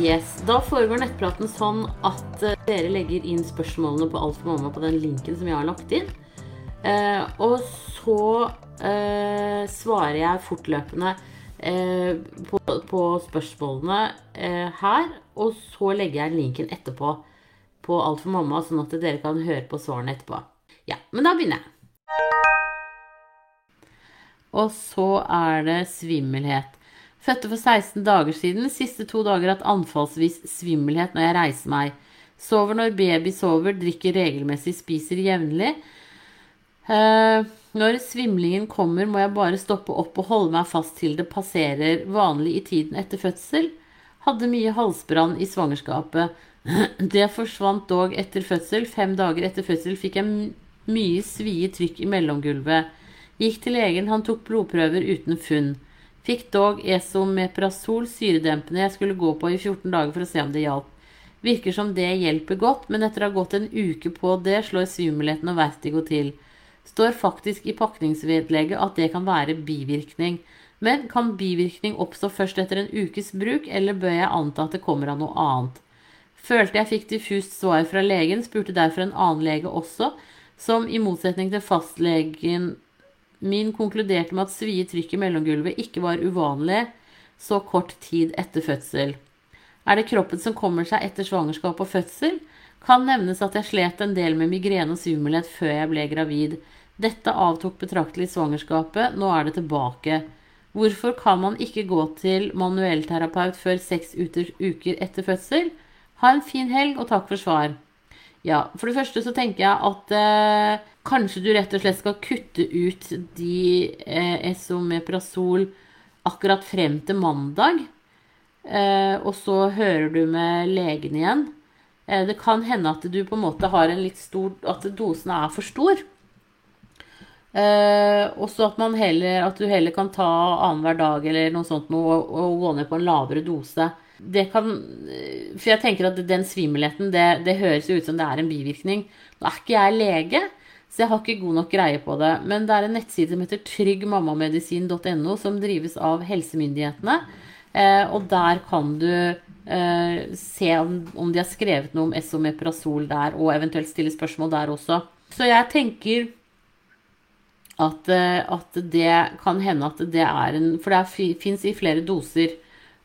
Yes, Da foregår nettpraten sånn at eh, dere legger inn spørsmålene på Alt for mamma på den linken som jeg har lagt inn. Eh, og så eh, svarer jeg fortløpende eh, på, på spørsmålene eh, her. Og så legger jeg linken etterpå på Alt for mamma, sånn at dere kan høre på svarene etterpå. Ja, men da begynner jeg. Og så er det svimmelhet. Fødte for 16 dager siden. Siste to dager hatt anfallsvis svimmelhet når jeg reiser meg. Sover når baby sover, drikker regelmessig, spiser jevnlig. Eh, når svimlingen kommer, må jeg bare stoppe opp og holde meg fast til det passerer. Vanlig i tiden etter fødsel. Hadde mye halsbrann i svangerskapet. Det forsvant dog etter fødsel. Fem dager etter fødsel fikk jeg mye svie trykk i mellomgulvet. Gikk til legen, han tok blodprøver uten funn. Fikk dog esomeprazol syredempende jeg skulle gå på i 14 dager for å se om det hjalp. Virker som det hjelper godt, men etter å ha gått en uke på det, slår svimmelheten og vertigo til. Står faktisk i pakningsvedlegget at det kan være bivirkning. Men kan bivirkning oppstå først etter en ukes bruk, eller bør jeg anta at det kommer av noe annet? Følte jeg fikk diffust svar fra legen, spurte derfor en annen lege også, som i motsetning til fastlegen min konkluderte med at svie trykk i mellomgulvet ikke var uvanlig så kort tid etter fødsel. Er det kroppen som kommer seg etter svangerskap og fødsel? Kan nevnes at jeg slet en del med migrene og svimmelhet før jeg ble gravid. Dette avtok betraktelig i svangerskapet, nå er det tilbake. Hvorfor kan man ikke gå til manuellterapeut før seks uker etter fødsel? Ha en fin helg, og takk for svar. Ja, for det første så tenker jeg at eh, kanskje du rett og slett skal kutte ut de eh, esomeprazol akkurat frem til mandag. Eh, og så hører du med legen igjen. Eh, det kan hende at du på en måte har en litt stor At dosen er for stor. Eh, og så at, at du heller kan ta annenhver dag eller noe sånt noe, og, og gå ned på en lavere dose det kan For jeg tenker at den svimmelheten, det, det høres jo ut som det er en bivirkning. Nå er ikke jeg lege, så jeg har ikke god nok greie på det. Men det er en nettside som heter tryggmammamedisin.no, som drives av helsemyndighetene. Eh, og der kan du eh, se om, de har skrevet noe om esomeprazol der, og eventuelt stille spørsmål der også. Så jeg tenker at, eh, at det kan hende at det er en For det fins i flere doser.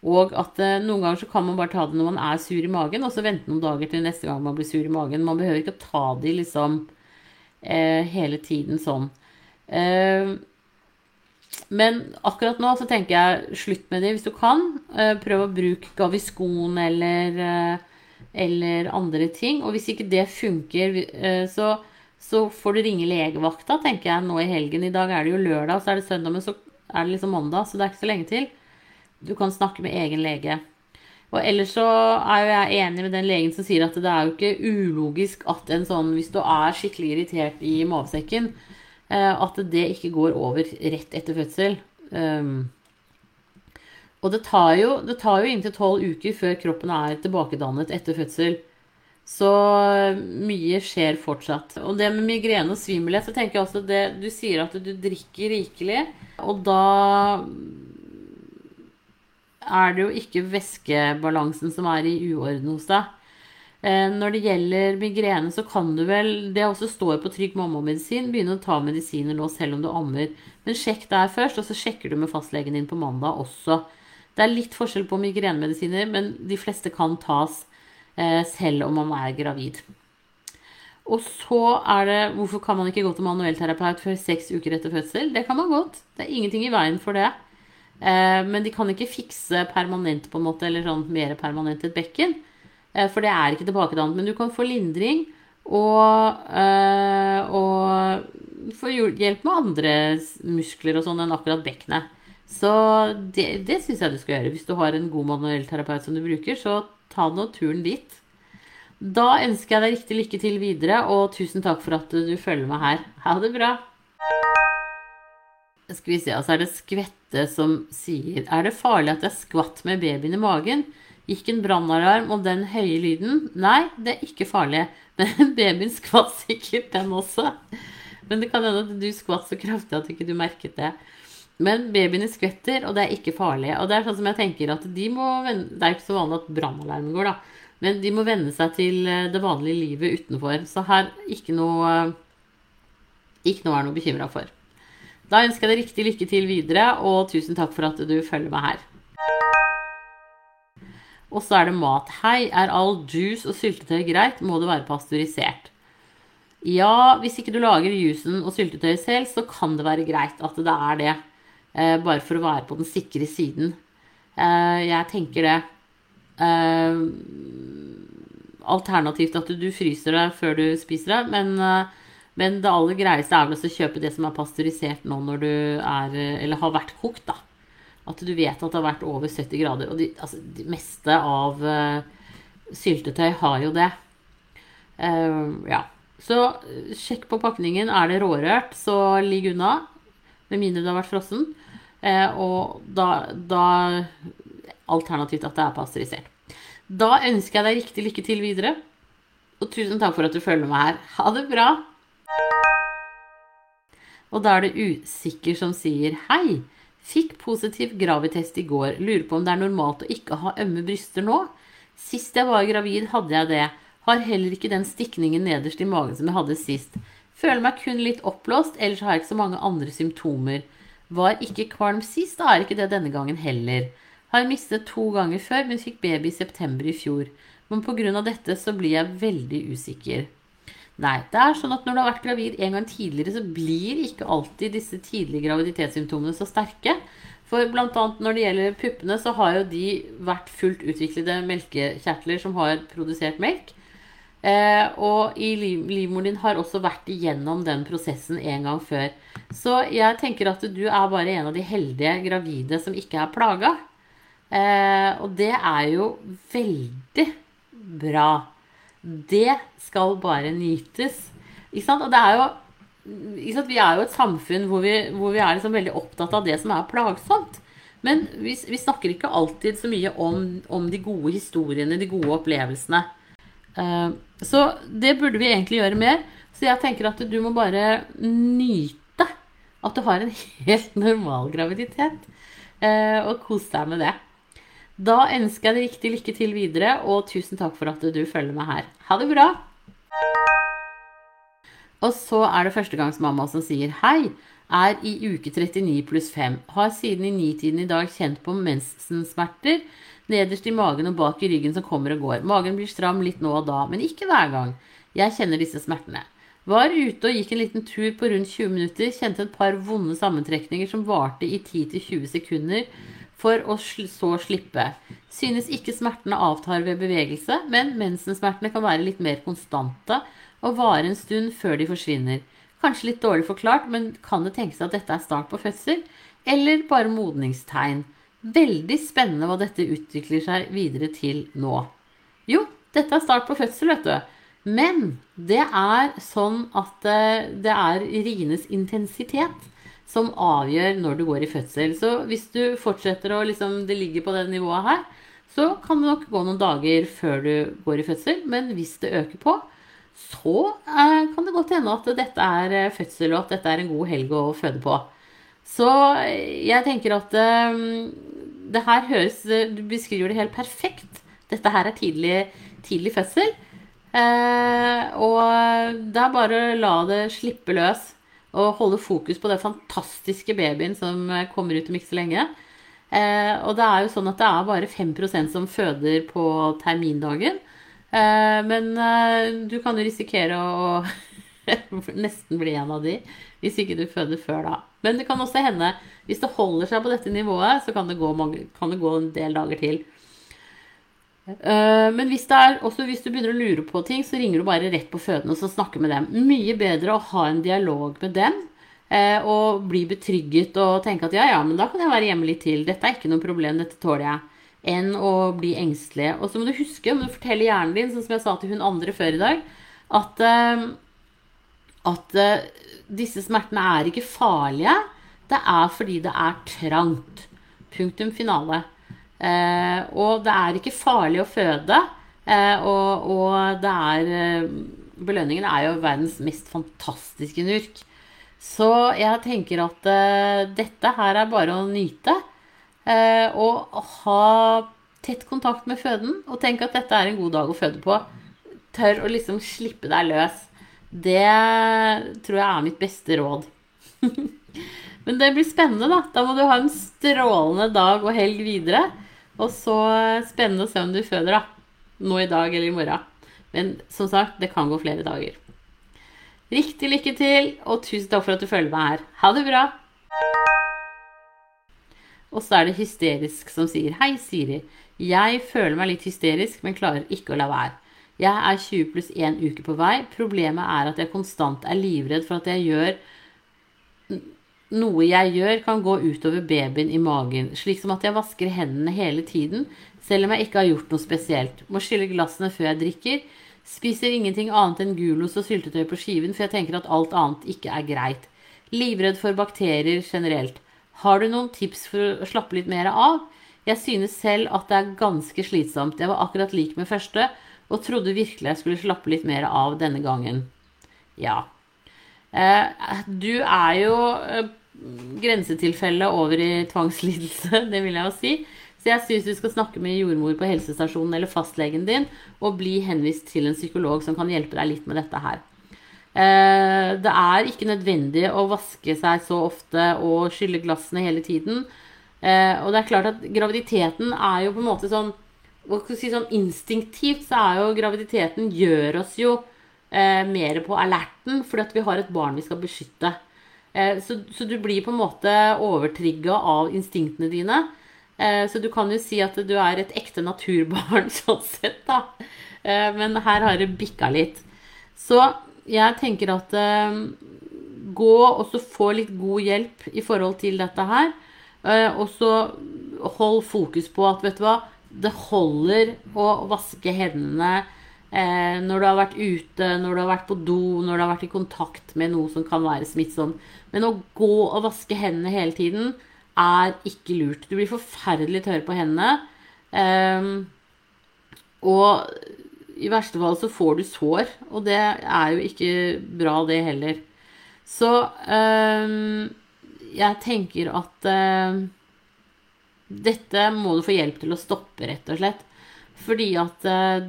Og at noen ganger så kan man bare ta det når man er sur i magen, og så vente noen dager til neste gang man blir sur i magen. Man behøver ikke å ta de liksom hele tiden sånn. Eh, men akkurat nå så tenker jeg slutt med det hvis du kan. Eh, prøv å bruke Gaviscon eller, eh, eller andre ting. Og hvis ikke det funker, eh, så, så får du ringe legevakta, tenker jeg, nå i helgen. I dag er det jo lørdag, så er det søndag, men så er det liksom mandag, så det er ikke så lenge til. Du kan snakke med egen lege. Og ellers så er jo jeg enig med den legen som sier at det er jo ikke ulogisk at en sånn, hvis du er skikkelig irritert i mavesekken, eh, at det ikke går over rett etter fødsel. Um, og det tar jo, det tar jo inntil tolv uker før kroppen er tilbakedannet etter fødsel. Så mye skjer fortsatt. Og det med migrene og svimmelhet, så tenker jeg også det Du sier at du drikker rikelig, og da er det jo ikke væskebalansen som er i uorden hos deg. Eh, når det gjelder migrene, så kan du vel, det også står på Trygg mammamedisin, begynne å ta medisiner nå selv om du ammer. Men sjekk der først, og så sjekker du med fastlegen din på mandag også. Det er litt forskjell på migrenemedisiner, men de fleste kan tas eh, selv om man er gravid. Og så er det Hvorfor kan man ikke gå til manuellterapeut før seks uker etter fødsel? Det kan man godt. Det er ingenting i veien for det. Eh, men de kan ikke fikse permanent på en måte, eller sånn mer permanent et bekken. Eh, for det er ikke tilbakedannet. Men du kan få lindring og, eh, og få hjelp med andre muskler og sånn enn akkurat bekkenet. Så det, det syns jeg du skal gjøre. Hvis du har en god manuell terapeut som du bruker, så ta nå turen dit. Da ønsker jeg deg riktig lykke til videre, og tusen takk for at du følger med her. Ha det bra. Skal vi se, altså er det Skvette som sier Er det farlig at jeg skvatt med babyen i magen? Gikk en brannalarm og den høye lyden? Nei, det er ikke farlig. Men babyen skvatt sikkert, den også. Men det kan hende at du skvatt så kraftig at ikke du merket det. Men babyene skvetter, og det er ikke farlig. Og det er sånn som jeg tenker at de må vende, Det er ikke så vanlig at brannalarmen går, da. Men de må venne seg til eh, det vanlige livet utenfor. Så her ikke noe Ikke noe er noe bekymra for. Da ønsker jeg deg riktig lykke til videre, og tusen takk for at du følger meg her. Og så er det mat. Hei, er all juice og syltetøy greit? Må det være pasteurisert? Ja, hvis ikke du lager juicen og syltetøyet selv, så kan det være greit at det er det. Eh, bare for å være på den sikre siden. Eh, jeg tenker det. Eh, alternativt at du, du, fryser det før du spiser det, men, eh, men det aller greieste er vel å kjøpe det som er pasteurisert nå når du er Eller har vært kokt, da. At du vet at det har vært over 70 grader. Og de, altså, det meste av uh, syltetøy har jo det. Uh, ja. Så sjekk på pakningen. Er det rårørt, så ligg unna. Med mindre det har vært frossen. Uh, og da, da Alternativt at det er pasteurisert. Da ønsker jeg deg riktig lykke til videre. Og tusen takk for at du følger meg her. Ha det bra! Og da er det usikker som sier hei. Fikk positiv gravitest i går. Lurer på om det er normalt å ikke ha ømme bryster nå? Sist jeg var gravid, hadde jeg det. Har heller ikke den stikningen nederst i magen som jeg hadde sist. Føler meg kun litt oppblåst, ellers har jeg ikke så mange andre symptomer. Var ikke kvalm sist, da er ikke det denne gangen heller. Har mistet to ganger før, men fikk baby i september i fjor. Men pga. dette så blir jeg veldig usikker. Nei, det er sånn at når du har vært gravid en gang tidligere, så blir ikke alltid disse tidlige graviditetssymptomene så sterke. For bl.a. når det gjelder puppene, så har jo de vært fullt utviklede melkekjertler som har produsert melk. Eh, og livmoren din har også vært igjennom den prosessen en gang før. Så jeg tenker at du er bare en av de heldige gravide som ikke er plaga. Eh, og det er jo veldig bra. Det skal bare nytes. Ikke sant? Og det er jo Vi er jo et samfunn hvor vi, hvor vi er liksom veldig opptatt av det som er plagsomt. Men vi, vi snakker ikke alltid så mye om, om, de gode historiene, de gode opplevelsene. Uh, så det burde vi egentlig gjøre mer. Så jeg tenker at du må bare nyte at du har en helt normal graviditet. Uh, og kose deg med det. Da ønsker jeg deg riktig lykke til videre, og tusen takk for at du følger meg her. Ha det bra! Og så er det førstegangsmamma som sier hei. Er i uke 39 pluss 5. Har siden i nitiden i dag kjent på mensensmerter nederst i magen og bak i ryggen som kommer og går. Magen blir stram litt nå og da, men ikke hver gang. Jeg kjenner disse smertene. Var ute og gikk en liten tur på rundt 20 minutter. Kjente et par vonde sammentrekninger som varte i 10-20 sekunder for å så slippe. Synes ikke smertene avtar ved bevegelse, men mensensmertene kan være litt mer konstante og vare en stund før de forsvinner. Kanskje litt dårlig forklart, men kan det tenkes at dette er start på fødsel? Eller bare modningstegn? Veldig spennende hva dette utvikler seg videre til nå. Jo, dette er start på fødsel, vet du. Men det er sånn at eh, det er rienes intensitet som avgjør når du går i fødsel. Så hvis du fortsetter å liksom, det ligger på det nivået her, så kan det nok gå noen dager før du går i fødsel. Men hvis det øker på, så eh, kan det godt hende at dette er eh, fødsel, og at dette er en god helg å føde på. Så eh, jeg tenker at det her høres Du beskriver det helt perfekt. Dette her er tidlig, tidlig fødsel. Eh, og det er bare å la det slippe løs og holde fokus på den fantastiske babyen som eh, kommer ut om ikke så lenge. Eh, og det er jo sånn at det er bare 5% som føder på termindagen. Eh, men eh, du kan jo risikere å nesten bli en av de hvis ikke du føder før da. Men det kan også hende, hvis det holder seg på dette nivået, så kan det gå, mange, kan det gå en del dager til. Eh, men hvis, er, hvis, du begynner å lure på ting, så ringer du bare rett på fødende og snakker med dem. Mye bedre å ha en dialog med dem eh, og bli betrygget og tenke at ja, ja, men da kan jeg være hjemme litt til. Dette er ikke noe problem, dette tåler jeg. Enn å bli engstelig. Og så må du huske, må du fortelle hjernen din, sånn som jeg sa til hun andre før i dag, at, eh, at disse smertene er ikke farlige. Det er fordi det er trangt. Punktum finale. Eh, og det er ikke farlig å føde. Eh, og, og, det er eh, Belønningen er jo verdens mest fantastiske nurk. Så jeg tenker at eh, dette her er bare å nyte. Uh, og ha tett kontakt med føden, og tenk at dette er en god dag å føde på. Tør å liksom slippe deg løs. Det tror jeg er mitt beste råd. Men det blir spennende, da. Da må du ha en strålende dag og helg videre. Og så spennende å se om du føder, da. Nå i dag eller i morgen. Men som sagt, det kan gå flere dager. Riktig lykke til, og tusen takk for at du følger meg her. Ha det bra! Og så er det hysterisk som sier Hei, Siri. Jeg føler meg litt hysterisk, men klarer ikke å la være. Jeg er 20 pluss 1 uke på vei. Problemet er at jeg konstant er livredd for at jeg gjør noe jeg gjør, kan gå utover babyen i magen, slik som at jeg vasker hendene hele tiden, selv om jeg ikke har gjort noe spesielt. Må skylle glassene før jeg drikker. Spiser ingenting annet enn gulost og syltetøy på skiven, for jeg tenker at alt annet ikke er greit. Livredd for bakterier generelt. Har du noen tips for å slappe litt mer av? Jeg synes selv at det er ganske slitsomt. Jeg var akkurat lik med første, og trodde virkelig jeg skulle slappe litt mer av denne gangen. Ja. Eh, du er jo eh, grensetilfelle over i tvangslidelse, det vil jeg jo si. Så jeg syns du skal snakke med jordmor på helsestasjonen eller fastlegen din, og bli henvist til en psykolog som kan hjelpe deg litt med dette her. Eh, det er ikke nødvendig å vaske seg så ofte og skylle glassene hele tiden. Og det er klart at graviditeten er jo på en måte sånn si sånn Instinktivt så er jo graviditeten gjør oss jo eh, mer på alerten fordi at vi har et barn vi skal beskytte. Eh, så, så, du blir på en måte overtrigga av instinktene dine. Eh, så du kan jo si at du er et ekte naturbarn sånn sett, da. Eh, men her har det bikka litt. Så jeg tenker at gå og så få litt god hjelp i forhold til dette her. Og så hold fokus på at, vet du hva, det holder å vaske hendene Eh, når du har vært ute, når du har vært på do, når du har vært i kontakt med noe som kan være smittsomt. Men å gå og vaske hendene hele tiden er ikke lurt. Du blir forferdelig tørr på hendene. Eh, og i verste fall så får du sår, og det er jo ikke bra, det heller. Så eh, jeg tenker at eh, dette må du få hjelp til å stoppe, rett og slett. Fordi at eh,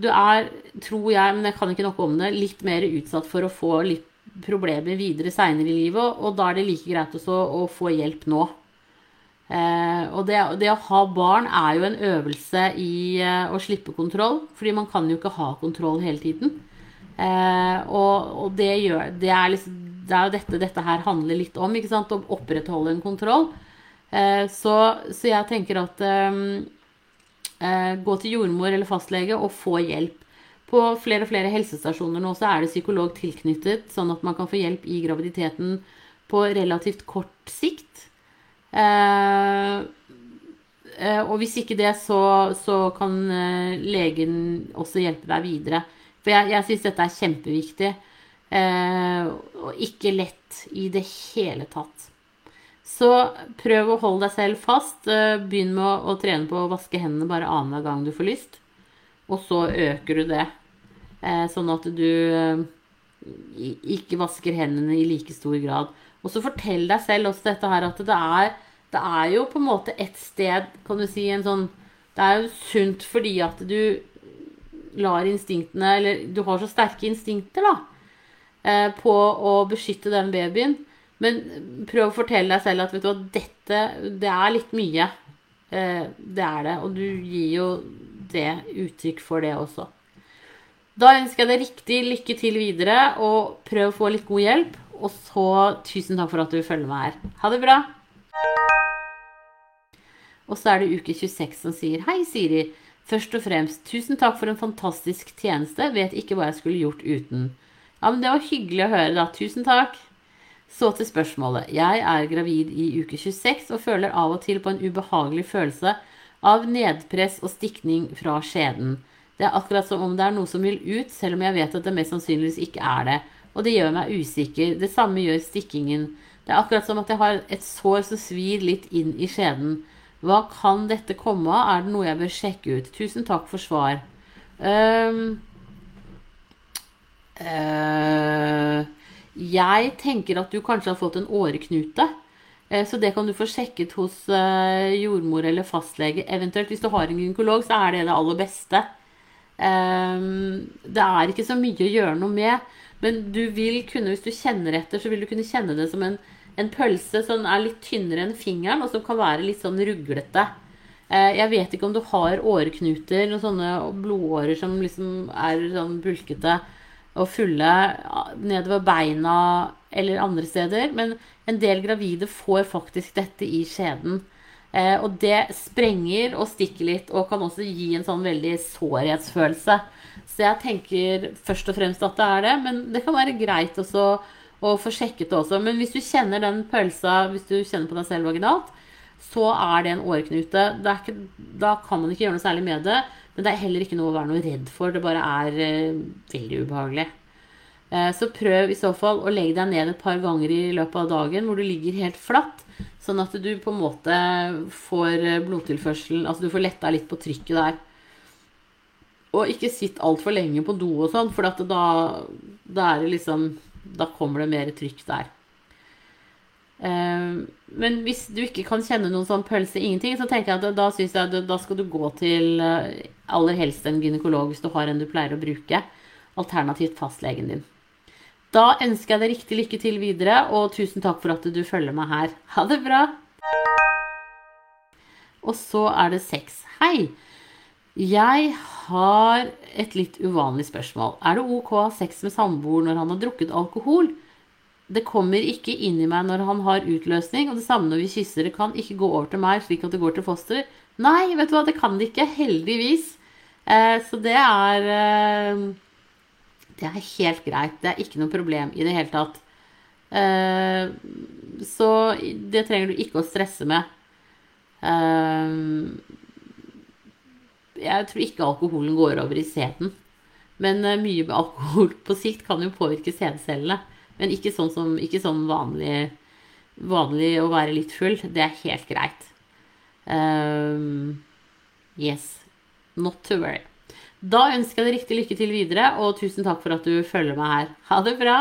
du er, tror jeg, men jeg kan ikke noe om det, litt mer utsatt for å få litt problemer videre seinere i livet, og da er det like greit også å få hjelp nå. Eh, og det, det, å ha barn er jo en øvelse i eh, å slippe kontroll, fordi man kan jo ikke ha kontroll hele tiden. Eh, og, og det, gjør, det, er liksom, det er jo dette dette her handler litt om, ikke sant? å opprettholde en kontroll. Eh, så, så, jeg tenker at eh, gå til jordmor eller fastlege og få hjelp. På flere og flere helsestasjoner nå så er det psykolog tilknyttet, sånn at man kan få hjelp i graviditeten på relativt kort sikt. Eh, eh, og hvis ikke det, så, så kan legen også hjelpe deg videre. For jeg, jeg syns dette er kjempeviktig. og ikke lett i det hele tatt. Så prøv å holde deg selv fast. Eh, begynn med å, trene på å vaske hendene bare annenhver gang du får lyst. Og så øker du det. Eh, sånn at du eh, ikke vasker hendene i like stor grad. Og så fortell deg selv også dette her at det er, det er jo på en måte et sted, kan du si, en sånn Det er jo sunt fordi at du lar instinktene Eller du har så sterke instinkter, da, på å beskytte den babyen. Men prøv å fortelle deg selv at vet du hva, dette det er litt mye. Eh, det er det. Og du gir jo det uttrykk for det også. Da ønsker jeg deg riktig lykke til videre, og prøv å få litt god hjelp. Og så tusen takk for at du følger meg her. Ha det bra. Og så er det uke 26 som sier Hei, Siri. Først og fremst, tusen takk for en fantastisk tjeneste. Vet ikke hva jeg skulle gjort uten. Ja, men det var hyggelig å høre, da. Tusen takk. Så til spørsmålet. Jeg er gravid i uke 26 og føler av og til på en ubehagelig følelse av nedpress og stikning fra skjeden. Det er akkurat som om det er noe som vil ut, selv om jeg vet at det mest sannsynligvis ikke er det. Og det gjør meg usikker. Det samme gjør stikkingen. Det er akkurat som at jeg har et sår som svir litt inn i skjeden. Hva kan dette komme av? Er det noe jeg bør sjekke ut? Tusen takk for svar. Uh, uh, Jeg tenker at du kanskje har fått en åreknute. Eh, så det kan du få sjekket hos eh, jordmor eller fastlege. Eventuelt hvis du har en gynekolog, så er det det aller beste. Ehm, det er ikke så mye å gjøre noe med, men du vil kunne, hvis du kjenner etter, så vil du kunne kjenne det som en, en pølse som er litt tynnere enn fingeren, og som kan være litt sånn ruglete. Eh, jeg vet ikke om du har åreknuter, noen sånne blodårer som liksom er sånn bulkete og fulle nedover beina eller andre steder, men en del gravide får faktisk dette i skjeden. Eh, og det sprenger og stikker litt, og kan også gi en sånn veldig sårhetsfølelse. Så jeg tenker først og fremst at det er det, men det kan være greit også å få sjekket det også. Men hvis du kjenner den pølsa, hvis du kjenner på deg selv vaginalt, så er det en åreknute. Det ikke, da kan man ikke gjøre noe særlig med det, men det er heller ikke noe å være noe redd for. Det bare er eh, veldig ubehagelig. Eh, så prøv i så fall å legge deg ned et par ganger i løpet av dagen hvor du ligger helt flatt. Sånn at du på en måte får blodtilførselen Altså du får letta litt på trykket der. Og ikke sitt altfor lenge på do og sånn, for da, da, liksom Da kommer det mer trykk der. Eh, men hvis du ikke kan kjenne noen sånn pølse, ingenting, så tenker jeg at da syns jeg at da skal du gå til eh, aller helst en gynekolog hvis du har en du pleier å bruke. Alternativt fastlegen din. Da ønsker jeg deg riktig lykke til videre, og tusen takk for at du følger meg her. Ha det bra! Og så er det sex. Hei! Jeg har et litt uvanlig spørsmål. Er det ok å ha sex med samboer når han har drukket alkohol? Det kommer ikke inn i meg når han har utløsning, og det samme når vi kysser. Det kan ikke gå over til meg slik at det går til fosteret. Nei, vet du hva, det kan det ikke. Heldigvis. Eh, så det er eh, det er helt greit. Det er ikke noe problem i det hele tatt. Eh, så det trenger du ikke å stresse med. Uh, jeg tror ikke alkoholen går over i sæden. Men uh, mye med alkohol på sikt kan jo påvirke sædcellene. Men ikke sånn, som, ikke sånn vanlig, vanlig, å være litt full. Det er helt greit. yes. Not to worry. Da ønsker jeg deg riktig lykke til videre, og tusen takk for at du følger meg her. Ha det bra!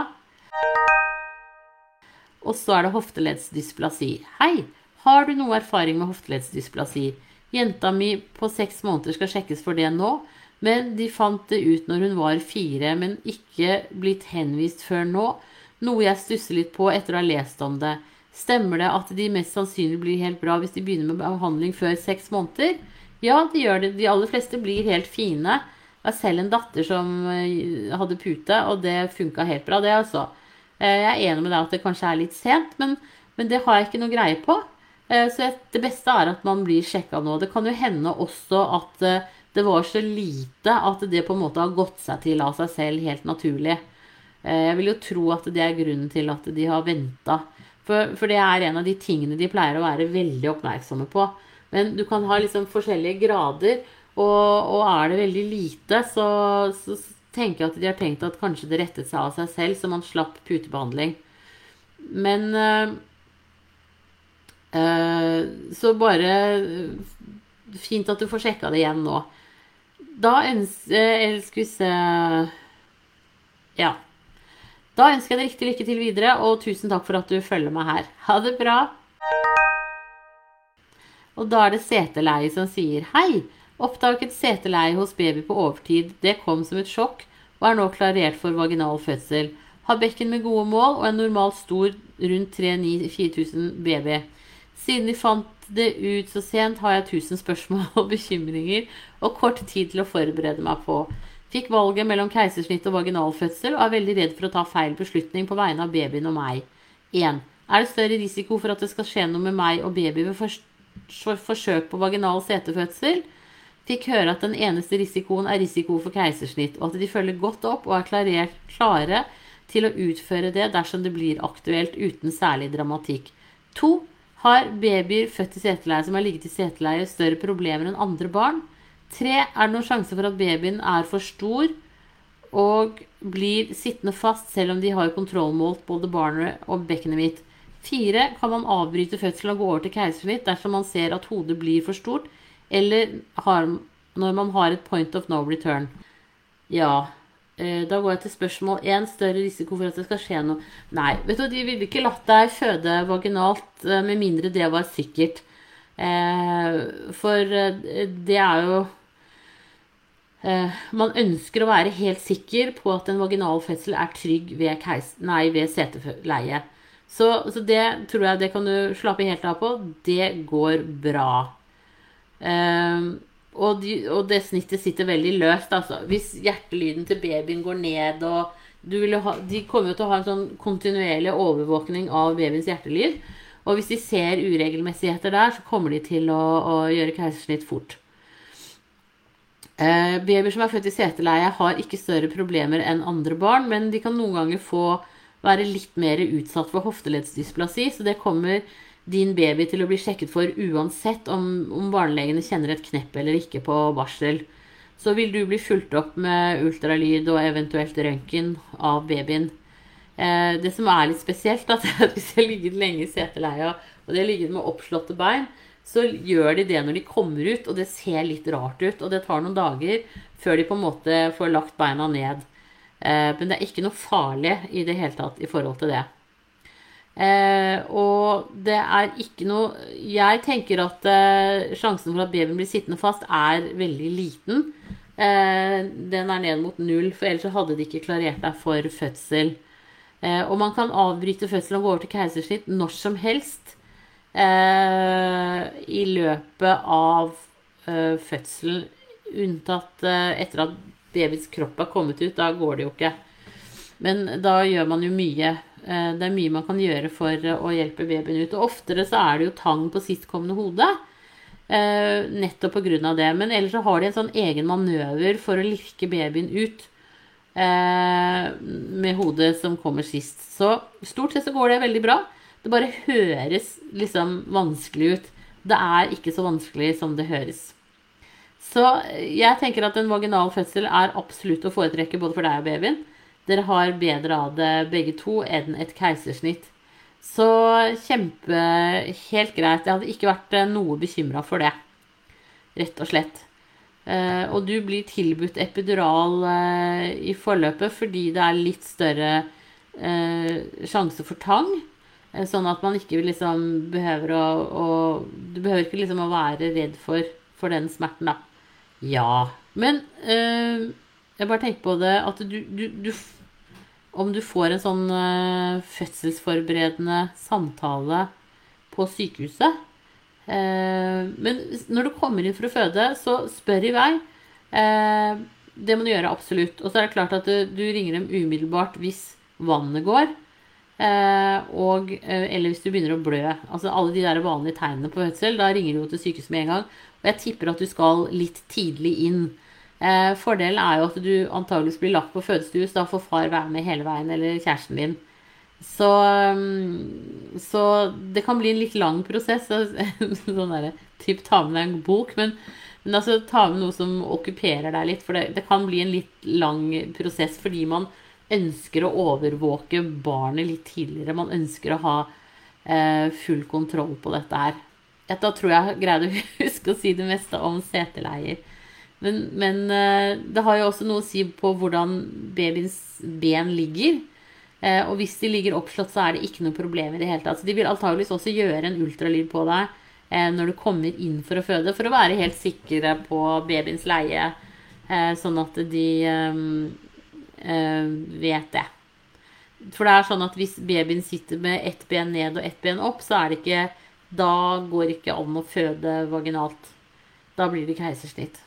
Og så er det hofteleddsdysplasi. Hei! Har du noe erfaring med hofteleddsdysplasi? Jenta mi på seks måneder skal sjekkes for det nå, men de fant det ut når hun var fire, men ikke blitt henvist før nå, noe jeg stusser litt på etter å ha lest om det. Stemmer det at de mest sannsynlig blir helt bra hvis de begynner med behandling før seks måneder? Ja, de gjør det. De aller fleste blir helt fine. Jeg har selv en datter som eh, hadde pute, og det funka helt bra, det altså. Eh, jeg er enig med deg at det kanskje er litt sent, men, men det har jeg ikke noe greie på. Eh, så det beste er at man blir sjekka nå. Det kan jo hende også at det var så lite at det på en måte har gått seg til av seg selv helt naturlig. Jeg vil jo tro at det er grunnen til at de har venta. For, for, det er en av de tingene de pleier å være veldig oppmerksomme på. Men du kan ha liksom forskjellige grader. Og, og, er det veldig lite, så, så, tenker jeg at de har tenkt at kanskje det rettet seg av seg selv, så man slapp putebehandling. Men øh, Så bare Fint at du får sjekka det igjen nå. Da ønsker jeg Ja. Da ønsker jeg deg riktig lykke til videre, og tusen takk for at du følger meg her. Ha det bra. Og da er det seteleie som sier hei. Oppdaget seteleie hos baby på overtid. Det kom som et sjokk og er nå klarert for vaginal fødsel. Har bekken med gode mål og en normalt stor rundt 3-9-4000 baby. Siden vi fant det ut så sent, har jeg tusen spørsmål og bekymringer og kort tid til å forberede meg på. Fikk valget mellom keisersnitt og vaginalfødsel og er veldig redd for å ta feil beslutning på vegne av babyen og meg. 1. Er det større risiko for at det skal skje noe med meg og baby ved forsøk på vaginal setefødsel? fikk høre at den eneste risikoen er risiko for keisersnitt, og at de følger godt opp og er klarert, klare til å utføre det dersom det blir aktuelt uten særlig dramatikk. 2. har babyer født i seteleie som har ligget i seteleie, større problemer enn andre barn? Tre, er det noen sjanse for at babyen er for stor og blir sittende fast selv om de har kontrollmålt både barnet og bekkenet mitt? Fire, kan man avbryte fødselen og gå over til keisersnitt dersom man ser at hodet blir for stort? Eller har, når man har et point of no return. Ja. eh, da går jeg til spørsmål én. Større risiko for at det skal skje noe. Nei, vet du, de ville ikke latt deg føde vaginalt eh, med mindre det var sikkert. Eh, for det er jo Man ønsker å være helt sikker på at en vaginal fødsel er trygg ved, keis, nei, ved seteleie. Så, så, det tror jeg det kan du slappe helt av på. Det går bra. Eh, og, de, og, det snittet sitter veldig løst. Altså. Hvis hjertelyden til babyen går ned og ha, De kommer jo til å ha en sånn kontinuerlig overvåkning av babyens hjertelyd. Og hvis de ser uregelmessigheter der, så kommer de til å, å gjøre keisersnitt fort. Eh, babyer som er født i seteleie, har ikke større problemer enn andre barn, men de kan noen ganger få være litt mer utsatt for hofteleddsdysplasi, så det kommer din baby til å bli sjekket for uansett om, om barnelegene kjenner et knepp eller ikke på barsel. Så vil du bli fulgt opp med ultralyd og eventuelt røntgen av babyen. Eh, det som er litt spesielt, er at hvis jeg har ligget lenge i seteleia og det har ligget med oppslåtte bein, så gjør de det når de kommer ut, og det ser litt rart ut. Og det tar noen dager før de på en måte får lagt beina ned. Eh, men det er ikke noe farlig i det hele tatt i forhold til det. Eh, og det er ikke noe Jeg tenker at eh, sjansen for at babyen blir sittende fast, er veldig liten. Den er ned mot null, for ellers hadde de ikke klarert deg for fødsel. Og man kan avbryte fødselen og gå over til keisersnitt når som helst i løpet av eh, fødselen, unntatt etter at babyens kropp er kommet ut. Da går det jo ikke. Men da gjør man jo mye Eh, det er mye man kan gjøre for eh, å hjelpe babyen ut. Og oftere så er det jo tang på sistkommende hode. Eh, nettopp pga. det. Men ellers så har de en sånn egen manøver for å lirke babyen ut. Med hodet som kommer sist. Så stort sett så går det veldig bra. Det bare høres liksom vanskelig ut. Det er ikke så vanskelig som det høres. Så jeg tenker at en vaginal fødsel er absolutt å foretrekke både for deg og babyen. Dere har bedre av det begge to enn et keisersnitt. Så kjempe Helt greit. Jeg hadde ikke vært eh, noe bekymra for det. Rett og slett. Eh, og du blir tilbudt epidural eh, i forløpet fordi det er litt større sjanse for tang. Sånn at man ikke liksom behøver å, å Du behøver ikke liksom å være redd for, for den smerten, da. Ja. Men jeg bare tenker på det at du, du, du Om du får en sånn øh, fødselsforberedende samtale på sykehuset øh, Men når du kommer inn for å føde, så spør i vei. Det må du gjøre absolutt. Og så er det klart at du, du ringer dem umiddelbart hvis vannet går. Og, eller hvis du begynner å blø. Altså alle de der vanlige tegnene på fødsel. Da ringer du jo til sykehuset med en gang. Og jeg tipper at du skal litt tidlig inn. Eh, fordelen er jo at du antageligvis blir lagt på fødestue, så da får far være med hele veien, eller kjæresten din. Så, mm, så det kan bli en litt lang prosess. sånn derre typ ta med deg en bok. Men, men, altså ta med noe som okkuperer deg litt. For det, det, kan bli en litt lang prosess fordi man ønsker å overvåke barnet litt tidligere. Man ønsker å ha eh, full kontroll på dette her. Da tror jeg greide å huske å si det meste om seteleier. Men, men, eh, det har jo også noe å si på hvordan babyens ben ligger. Eh, og hvis de ligger oppslått, så er det ikke noe problem i det hele tatt. Så de vil antageligvis også gjøre en ultralyd på deg eh, når du kommer inn for å føde, for å være helt sikre på babyens leie, sånn at de vet det. For det er sånn at hvis babyen sitter med ett ben ned og ett ben opp, så er det ikke Da går det ikke an å føde vaginalt. Da blir det keisersnitt.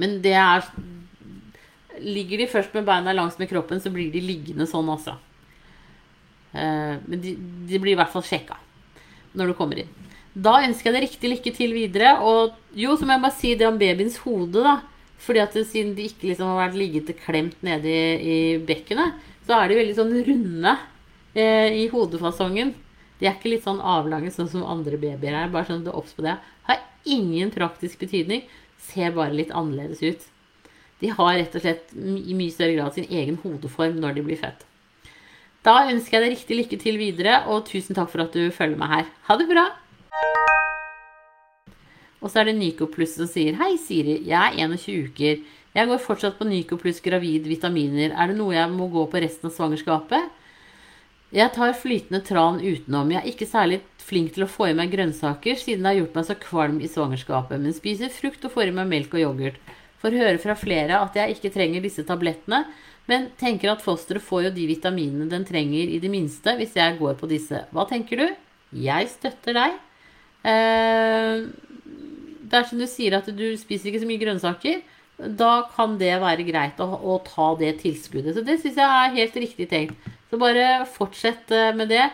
Men det er Ligger de først med beina langs med kroppen, så blir de liggende sånn, altså. Eh, men de, de blir i hvert fall sjekka når du kommer inn. Da ønsker jeg deg riktig lykke til videre. Og jo, så må jeg bare si det om babyens hode, da. Fordi at siden de ikke liksom har vært liggete klemt nede i, i bekkenet, så er de veldig sånn runde eh, i hodefasongen. De er ikke litt sånn avlange sånn som andre babyer er. Bare sånn at du obs på det. Har ingen praktisk betydning ser bare litt annerledes ut. De har rett og slett i mye større grad sin egen hodeform når de blir født. Da ønsker jeg deg riktig lykke til videre, og tusen takk for at du følger meg her. Ha det bra! Og så er det Nico Pluss som sier Hei, Siri. Jeg er 21 uker. Jeg går fortsatt på Nyco pluss gravid vitaminer. Er det noe jeg må gå på resten av svangerskapet? Jeg tar flytende tran utenom. Jeg er ikke særlig flink til å få i meg grønnsaker, siden det har gjort meg så kvalm i svangerskapet, men spiser frukt og får i meg melk og yoghurt. Får høre fra flere at jeg ikke trenger disse tablettene, men tenker at fosteret får jo de vitaminene den trenger i det minste hvis jeg går på disse. Hva tenker du? Jeg støtter deg. Eh, det er som du sier at du spiser ikke så mye grønnsaker. Da kan det være greit å, å ta det tilskuddet. Så det syns jeg er helt riktig tenkt. Så bare fortsett eh, med det.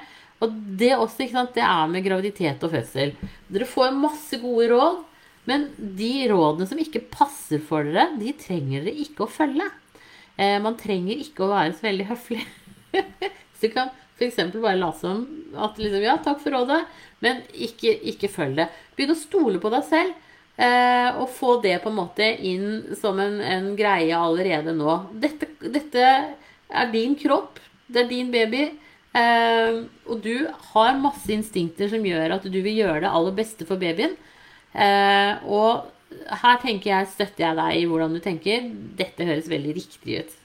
Og det også, ikke sant, det er med graviditet og fødsel. Dere får masse gode råd, men de rådene som ikke passer for dere, de trenger dere ikke å følge. Eh, man trenger ikke å være så veldig høflig. så du kan f.eks. bare late som at liksom, ja, takk for rådet, men ikke, ikke følg det. Begynn å stole på deg selv. Eh, og få det på en måte inn som en, en greie allerede nå. Dette, dette, er din kropp. Det er din baby. Eh, og du har masse instinkter som gjør at du vil gjøre det aller beste for babyen. Eh, og her tenker jeg, støtter jeg deg i hvordan du tenker. Dette høres veldig riktig ut.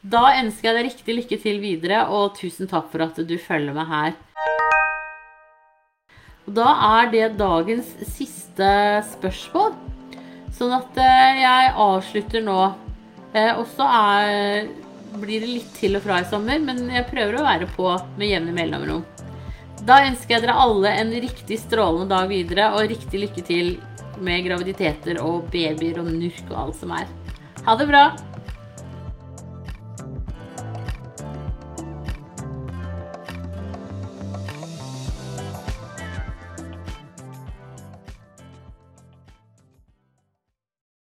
Da ønsker jeg deg riktig lykke til videre, og tusen takk for at du følger meg her. Og da er det dagens siste spørsmål. Sånn at eh, jeg avslutter nå. Eh, og så blir det litt til og fra i sommer, men jeg prøver å være på med jevne mellomrom. Da ønsker jeg dere alle en riktig strålende dag videre, og riktig lykke til med graviditeter og babyer og nurk og alt som er. Ha det bra!